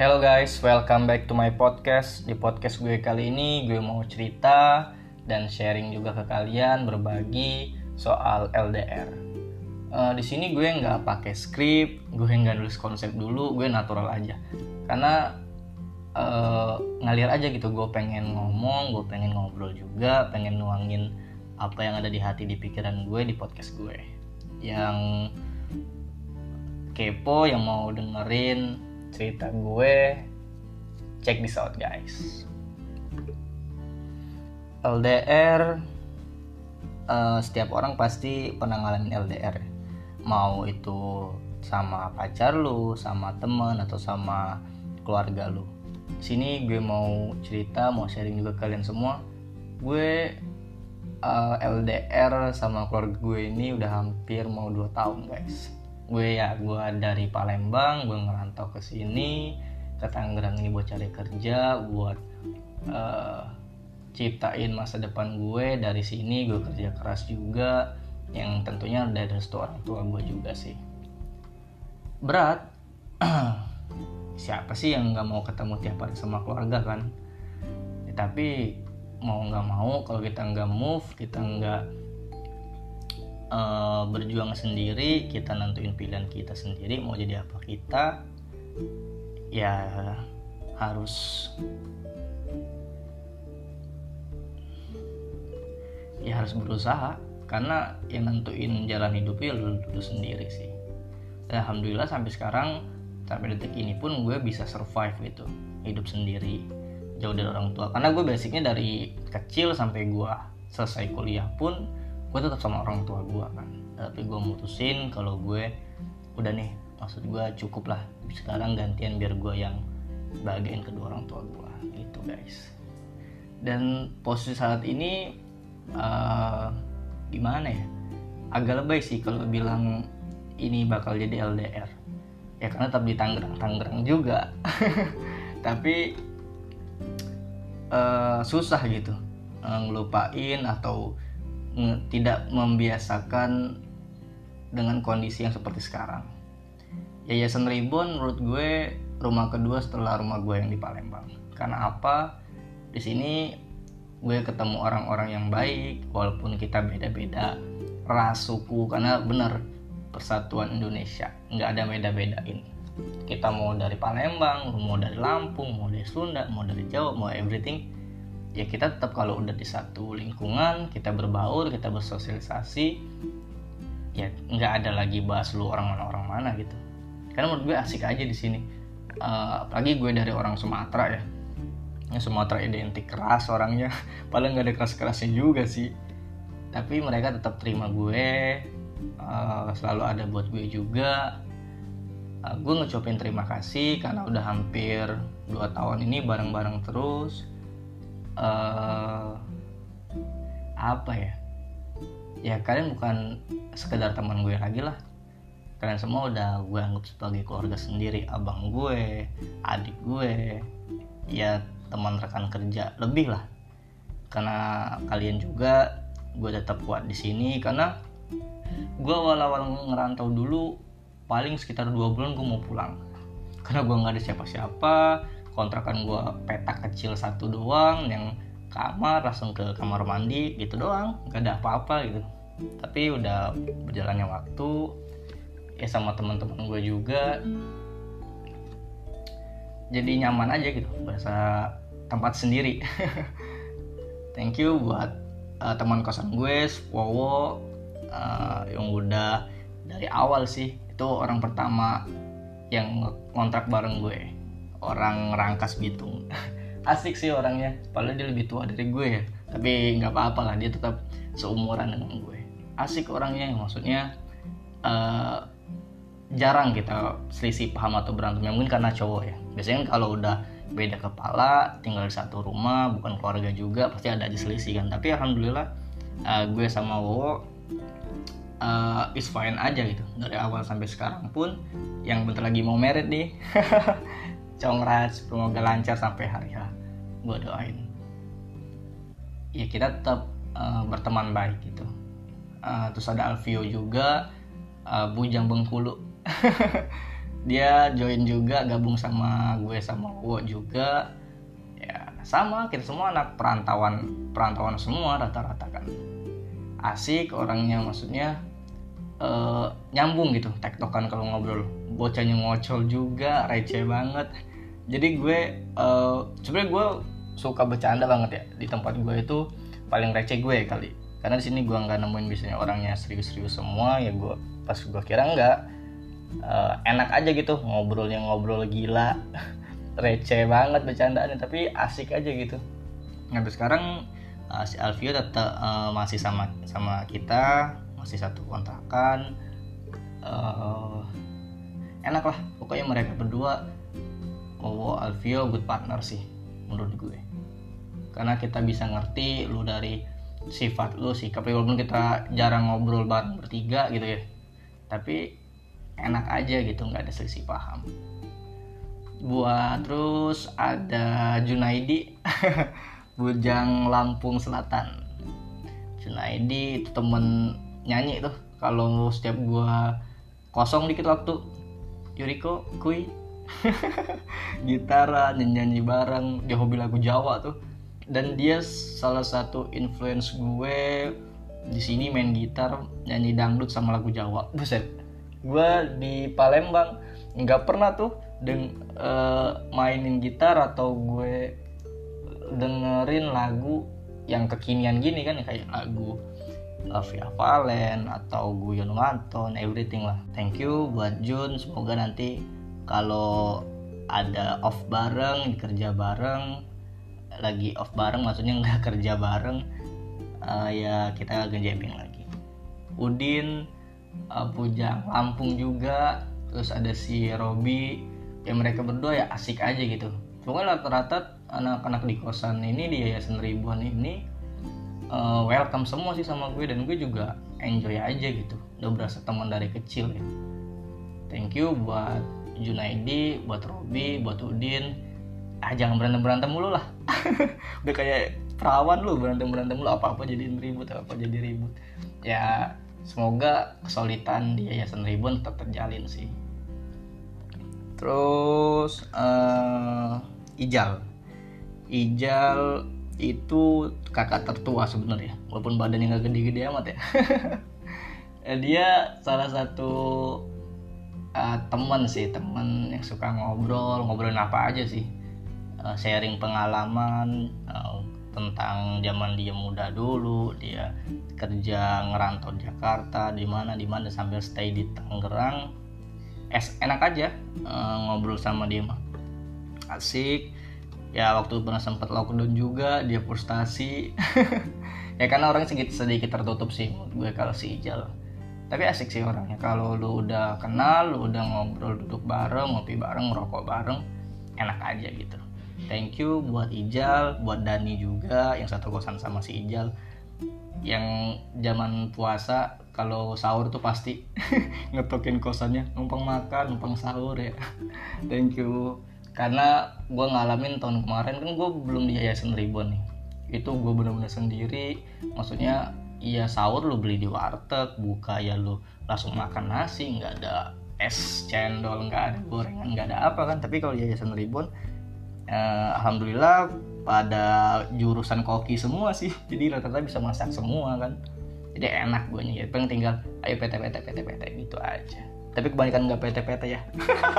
Hello guys, welcome back to my podcast. Di podcast gue kali ini gue mau cerita dan sharing juga ke kalian berbagi soal LDR. Uh, di sini gue nggak pakai skrip, gue nggak nulis konsep dulu, gue natural aja. Karena uh, ngalir aja gitu, gue pengen ngomong, gue pengen ngobrol juga, pengen nuangin apa yang ada di hati di pikiran gue di podcast gue. Yang kepo, yang mau dengerin cerita gue check this out guys. LDR uh, eh, setiap orang pasti pernah ngalamin LDR mau itu sama pacar lu sama temen atau sama keluarga lu. Sini gue mau cerita mau sharing juga kalian semua. Gue uh, eh, LDR sama keluarga gue ini udah hampir mau 2 tahun guys gue ya gue dari Palembang gue ngerantau ke sini ke Tangerang ini buat cari kerja buat uh, ciptain masa depan gue. Dari sini gue kerja keras juga yang tentunya dari restu orang tua gue juga sih. Berat siapa sih yang nggak mau ketemu tiap hari sama keluarga kan? Ya, tapi mau nggak mau kalau kita nggak move kita nggak uh, berjuang sendiri kita nentuin pilihan kita sendiri mau jadi apa kita ya harus ya harus berusaha karena yang nentuin jalan hidupnya lu, lu sendiri sih. Dan alhamdulillah sampai sekarang sampai detik ini pun gue bisa survive gitu hidup sendiri jauh dari orang tua. Karena gue basicnya dari kecil sampai gue selesai kuliah pun gue tetap sama orang tua gue kan. Tapi gue mutusin kalau gue udah nih maksud gue cukup lah. Sekarang gantian biar gue yang bagian kedua orang tua gue gitu guys. Dan posisi saat ini uh, gimana ya? Agak lebay sih kalau bilang ini bakal jadi LDR ya karena tetap di Tangerang. Tangerang juga. Tapi uh, susah gitu ngelupain atau tidak membiasakan dengan kondisi yang seperti sekarang. Yayasan Ribon menurut gue rumah kedua setelah rumah gue yang di Palembang. Karena apa? Di sini gue ketemu orang-orang yang baik walaupun kita beda-beda ras suku karena benar persatuan Indonesia nggak ada beda-bedain kita mau dari Palembang mau dari Lampung mau dari Sunda mau dari Jawa mau everything ya kita tetap kalau udah di satu lingkungan kita berbaur kita bersosialisasi ya nggak ada lagi bahas lu orang mana orang mana gitu. Karena menurut gue asik aja di sini. Uh, apalagi gue dari orang Sumatera ya. Ya Sumatera identik keras orangnya. Paling nggak ada keras kerasnya juga sih. Tapi mereka tetap terima gue. Uh, selalu ada buat gue juga. Uh, gue ngecopin terima kasih karena udah hampir dua tahun ini bareng-bareng terus uh, apa ya? Ya kalian bukan sekedar teman gue lagi lah. Kalian semua udah gue anggap sebagai keluarga sendiri. Abang gue adik gue ya teman rekan kerja lebih lah. Karena kalian juga gue tetap kuat di sini. Karena gue awal-awal ngerantau dulu paling sekitar dua bulan gue mau pulang. Karena gue nggak ada siapa-siapa kontrakan gue petak kecil satu doang yang kamar langsung ke kamar mandi gitu doang. Gak ada apa-apa gitu. Tapi udah berjalannya waktu ya sama teman-teman gue juga. Jadi nyaman aja gitu. Berasa tempat sendiri. Thank you buat uh, teman kosan gue Wowo uh, yang udah dari awal sih itu orang pertama yang kontrak bareng gue orang Rangkas Bitung asik sih orangnya padahal dia lebih tua dari gue ya. Tapi nggak apa-apa lah dia tetap seumuran dengan gue. Asik orangnya maksudnya uh, jarang kita selisih paham atau berantem. Ya mungkin karena cowok ya. Biasanya kan kalau udah beda kepala tinggal di satu rumah bukan keluarga juga pasti ada aja selisih kan. Tapi alhamdulillah uh, gue sama Wowo uh, is fine aja gitu. Dari awal sampai sekarang pun yang bentar lagi mau merit nih Congrats, semoga lancar sampai hari H. Gue doain. Ya kita tetap uh, berteman baik gitu. Uh, terus ada Alvio juga, uh, Bujang Bengkulu. dia join juga gabung sama gue sama Wo juga ya sama kita semua anak perantauan perantauan semua rata-rata kan asik orangnya maksudnya uh, nyambung gitu tektokan kalau ngobrol bocahnya ngocol juga receh banget jadi gue uh, sebenarnya gue suka bercanda banget ya di tempat gue itu paling receh gue kali. Karena di sini gue nggak nemuin biasanya orangnya serius-serius semua ya gue pas gue kira nggak uh, enak aja gitu ngobrolnya ngobrol gila. Receh banget bercandaannya tapi asik aja gitu. Sampai sekarang uh, si Alvio tetap uh, masih sama sama kita masih satu kontrakan. Uh, enak lah pokoknya mereka berdua oh Alvio good partner sih menurut gue. Karena kita bisa ngerti lu dari sifat lu sikap walaupun kita jarang ngobrol bareng bertiga gitu ya. Tapi enak aja gitu nggak ada selisih paham. Buat terus ada Junaidi Bujang Lampung Selatan. Junaidi itu temen nyanyi tuh kalau setiap gua kosong dikit waktu. Yuriko kui gitaran nyanyi, nyanyi bareng dia hobi lagu Jawa tuh. Dan dia salah satu influence gue di sini main gitar nyanyi dangdut sama lagu Jawa. Buset. Gue di Palembang nggak pernah tuh deng uh, mainin gitar atau gue dengerin lagu yang kekinian gini kan ya kayak lagu Via Valen atau Guyon Wanton everything lah. Thank you buat Jun semoga nanti kalau ada off bareng kerja bareng lagi off bareng maksudnya nggak kerja bareng uh, ya kita jamming lagi. Udin uh, Pujang Lampung juga terus ada si Robi ya mereka berdua ya asik aja gitu. Pokoknya rata-rata anak-anak di kosan ini di Yayasan Ribuan ini uh, welcome semua sih sama gue dan gue juga enjoy aja gitu. Udah berasa teman dari kecil ya. Thank you buat Junaidi buat Robi buat Udin. Ah jangan berantem berantem mulu lah. Udah kayak perawan lu berantem berantem mulu. Apa apa jadi ribut apa apa jadi ribut. Ya semoga kesulitan di yayasan ribut tetap terjalin sih. Terus uh, Ijal. Ijal itu kakak tertua sebenarnya walaupun badannya nggak gede-gede amat ya. Dia salah satu uh, teman sih teman yang suka ngobrol ngobrolin apa aja sih. Uh, sharing pengalaman uh, tentang zaman dia muda dulu dia kerja ngerantau Jakarta di mana di mana sambil stay di Tangerang. Es enak aja uh, ngobrol sama dia mah. Asik. Ya waktu pernah sempat lockdown juga dia frustasi. Ya karena orang sedikit sedikit tertutup sih gue kalau si Ijal tapi asik sih orangnya. Kalau lu udah kenal lu udah ngobrol duduk bareng ngopi bareng ngerokok bareng enak aja gitu. Thank you buat Ijal buat Dani juga yang satu kosan sama si Ijal. Yang zaman puasa kalau sahur tuh pasti ngetokin kosannya numpang makan numpang sahur ya. Thank you. Karena gue ngalamin tahun kemarin kan gue belum di yayasan Ribon nih. Itu gue bener-bener sendiri maksudnya iya sahur lu beli di warteg buka ya lu langsung makan nasi nggak ada es cendol nggak ada gorengan nggak ada apa kan. Tapi kalau yayasan Ribon eh, alhamdulillah pada jurusan koki semua sih. Jadi rata-rata bisa masak semua kan. Jadi enak gue nih. Pengen tinggal ayo PT PT PT PT gitu aja. Tapi kebanyakan nggak PT PT ya.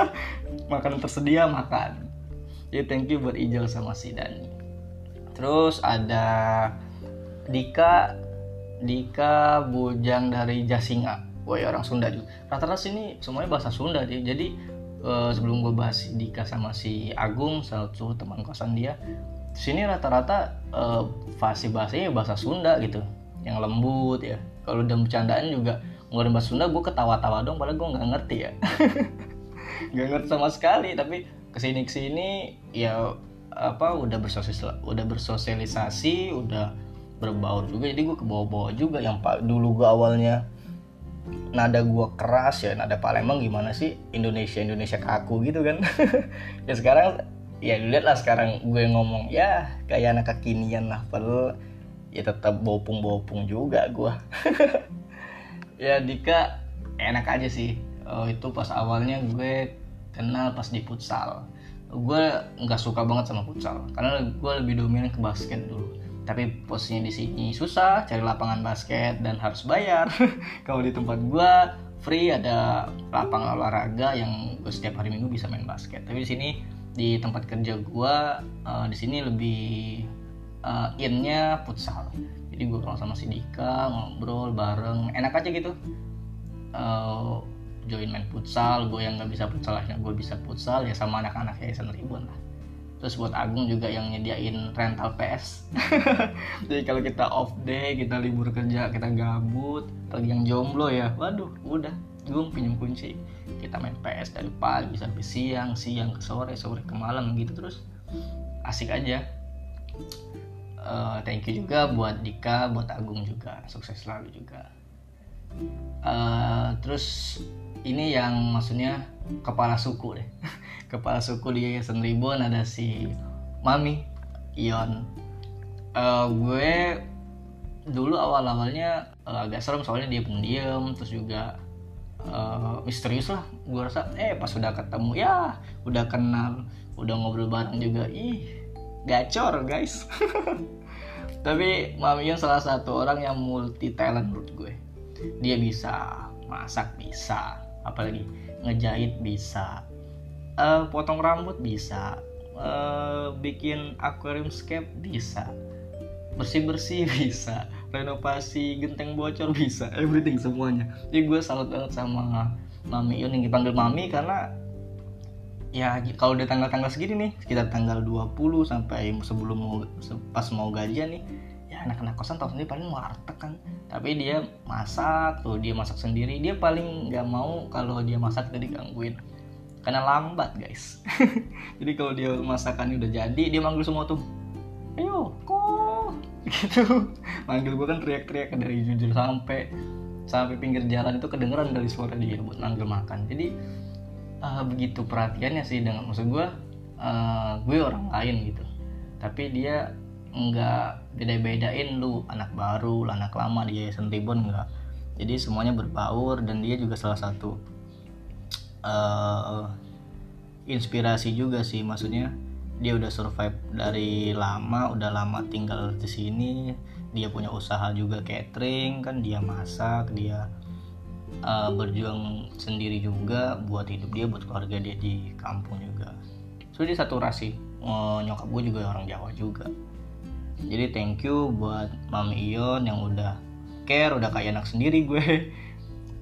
Makan tersedia makan. Jadi thank you buat Ijal sama si Dani. Terus ada Dika Dika Bujang dari Jasinga. Woi orang Sunda juga. Rata-rata sini semuanya bahasa Sunda sih jadi uh, sebelum gue bahas Dika sama si Agung satu teman kosan dia sini rata-rata uh, fasih bahasanya bahasa Sunda gitu. Yang lembut ya. Kalau udah bercandaan juga ngeluarin bahasa Sunda gue ketawa-tawa dong padahal gue nggak ngerti ya. Nggak ngerti sama sekali tapi ke sini ke sini ya apa udah bersosialisasi udah bersosialisasi udah berbaur juga jadi gue ke bawah-bawah juga. Yang pak dulu gue awalnya nada gua keras ya nada Palembang gimana sih Indonesia Indonesia kaku gitu kan. Ya sekarang ya lihat lah sekarang gue ngomong ya kayak anak kekinian lah padahal ya tetap bopung-bopung juga gua. Ya Dika enak aja sih. Oh, itu pas awalnya gue kenal pas di futsal. Gue nggak suka banget sama futsal karena gue lebih dominan ke basket dulu tapi posisinya di sini susah cari lapangan basket dan harus bayar. Kalau di tempat gue free ada lapangan olahraga yang gue setiap hari minggu bisa main basket. Tapi di sini di tempat kerja gue uh, di sini lebih uh, innya futsal. Jadi gue kenal sama si Dika ngobrol bareng enak aja gitu. Uh, join main futsal gue yang nggak bisa futsal akhirnya gue bisa futsal ya sama anak-anak yayasan ribuan lah terus buat Agung juga yang nyediain rental PS. Jadi kalau kita off day kita libur kerja kita gabut lagi yang jomblo ya waduh udah. Gue pinjam kunci kita main PS dari pagi sampai siang siang ke sore sore ke malam gitu terus. Asik aja. Uh, thank you juga buat Dika buat Agung juga sukses selalu juga. Uh, terus ini yang maksudnya kepala suku deh kepala suku di Yayasan Ribon ada si Mami Ion. Uh, gue dulu awal-awalnya uh, agak serem soalnya dia pendiam terus juga uh, misterius lah. Gue rasa eh pas udah ketemu ya udah kenal udah ngobrol bareng juga ih gacor guys. Tapi Mami Ion salah satu orang yang multi talent menurut gue. Dia bisa masak bisa apalagi ngejahit bisa uh, potong rambut bisa. Uh, bikin aquarium scape bisa. Bersih bersih bisa. Renovasi genteng bocor bisa. Everything semuanya. Jadi gue salut banget sama mami Yun yang dipanggil mami karena ya kalau udah tanggal-tanggal segini nih sekitar tanggal 20 sampai sebelum mau pas mau gajian nih anak-anak kosan tau sendiri paling warteg kan. Tapi dia masak tuh dia masak sendiri. Dia paling nggak mau kalau dia masak jadi gangguin karena lambat guys. Jadi kalau dia masakannya udah jadi dia manggil semua tuh ayo kok gitu. Manggil gue kan teriak-teriak dari jujur sampai sampai pinggir jalan itu kedengeran dari suara dia buat manggil makan. Jadi uh, begitu perhatiannya sih dengan maksud gue uh, gue orang lain gitu. Tapi dia nggak beda-bedain lu anak baru anak lama di Yayasan Tribun nggak. Jadi semuanya berbaur dan dia juga salah satu uh, inspirasi juga sih. Maksudnya dia udah survive dari lama udah lama tinggal di sini. Dia punya usaha juga catering kan dia masak dia uh, berjuang sendiri juga buat hidup dia buat keluarga dia di kampung juga. So dia satu rasi uh, nyokap gue juga orang Jawa juga. Jadi thank you buat Mami Ion yang udah care udah kayak anak sendiri gue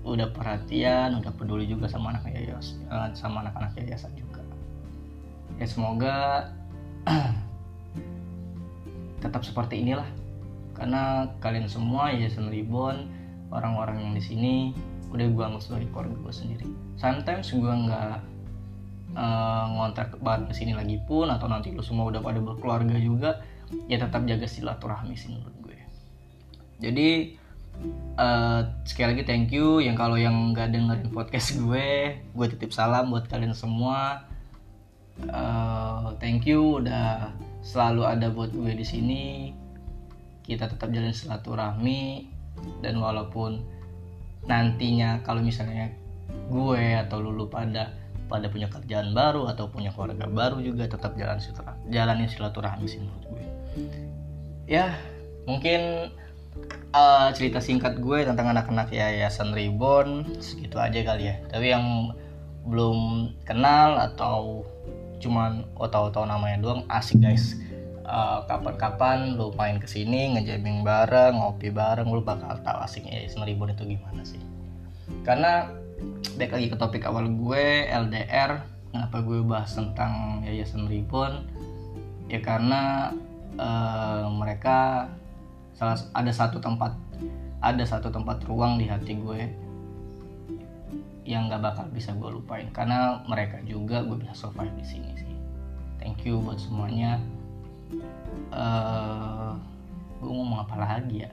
udah perhatian udah peduli juga sama anak yayasan eh, sama anak-anak yayasan juga. Ya semoga tetap seperti inilah. Karena kalian semua yayasan Ribon orang-orang yang di sini udah gue anggap sebagai keluarga gue sendiri. Sometimes gue nggak uh, ngontrak bareng ke sini lagi pun atau nanti lu semua udah pada berkeluarga juga ya tetap jaga silaturahmi sih menurut gue jadi uh, sekali lagi thank you yang kalau yang nggak dengerin podcast gue gue titip salam buat kalian semua. Uh, thank you udah selalu ada buat gue di sini. Kita tetap jalan silaturahmi dan walaupun nantinya kalau misalnya gue atau lulu pada pada punya kerjaan baru atau punya keluarga baru juga tetap jalan silaturahmi jalanin silaturahmi sih menurut gue. Ya mungkin uh, cerita singkat gue tentang anak-anak yayasan Reborn segitu aja kali ya. Tapi yang belum kenal atau cuman otak-otak namanya doang asik guys. Uh, kapan-kapan lu main ke sini ngejamming bareng ngopi bareng lu bakal tahu asiknya yayasan Reborn itu gimana sih. Karena baik lagi ke topik awal gue LDR kenapa gue bahas tentang yayasan Reborn? Ya karena uh, mereka salah ada satu tempat ada satu tempat ruang di hati gue yang gak bakal bisa gue lupain. Karena mereka juga gue bisa survive di sini sih. Thank you buat semuanya. Uh, gue ngomong apa lagi ya?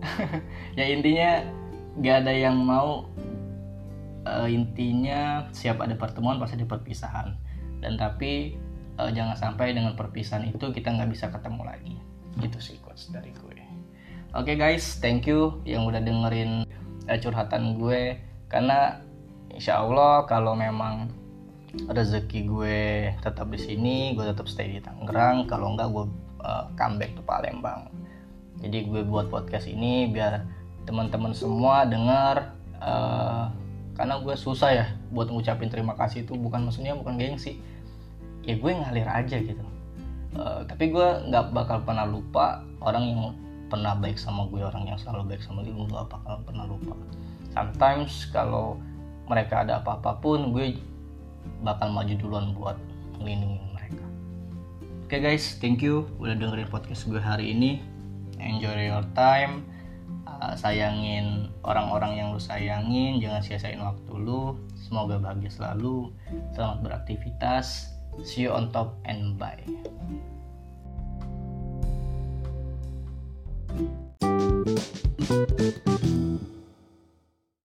Ya intinya gak ada yang mau uh, intinya siap ada pertemuan pasti ada perpisahan. Dan tapi uh, jangan sampai dengan perpisahan itu kita nggak bisa ketemu lagi. Gitu sih quotes dari gue. Oke okay, guys thank you yang udah dengerin uh, curhatan gue. Karena insya Allah kalau memang rezeki gue tetap di sini gue tetap stay di Tangerang. Kalau enggak gue uh, comeback ke Palembang. Jadi gue buat podcast ini biar teman-teman semua dengar uh, karena gue susah ya buat ngucapin terima kasih itu. Bukan maksudnya bukan gengsi. Ya gue ngalir aja gitu uh, tapi gue nggak bakal pernah lupa orang yang pernah baik sama gue orang yang selalu baik sama gue gue gak bakal pernah lupa. Sometimes kalau mereka ada apa-apa pun gue bakal maju duluan buat melindungi mereka. Oke okay guys thank you udah dengerin podcast gue hari ini. Enjoy your time. Uh, sayangin orang-orang yang lu sayangin jangan sia-siain waktu lu. Semoga bahagia selalu. Selamat beraktivitas see you on top and bye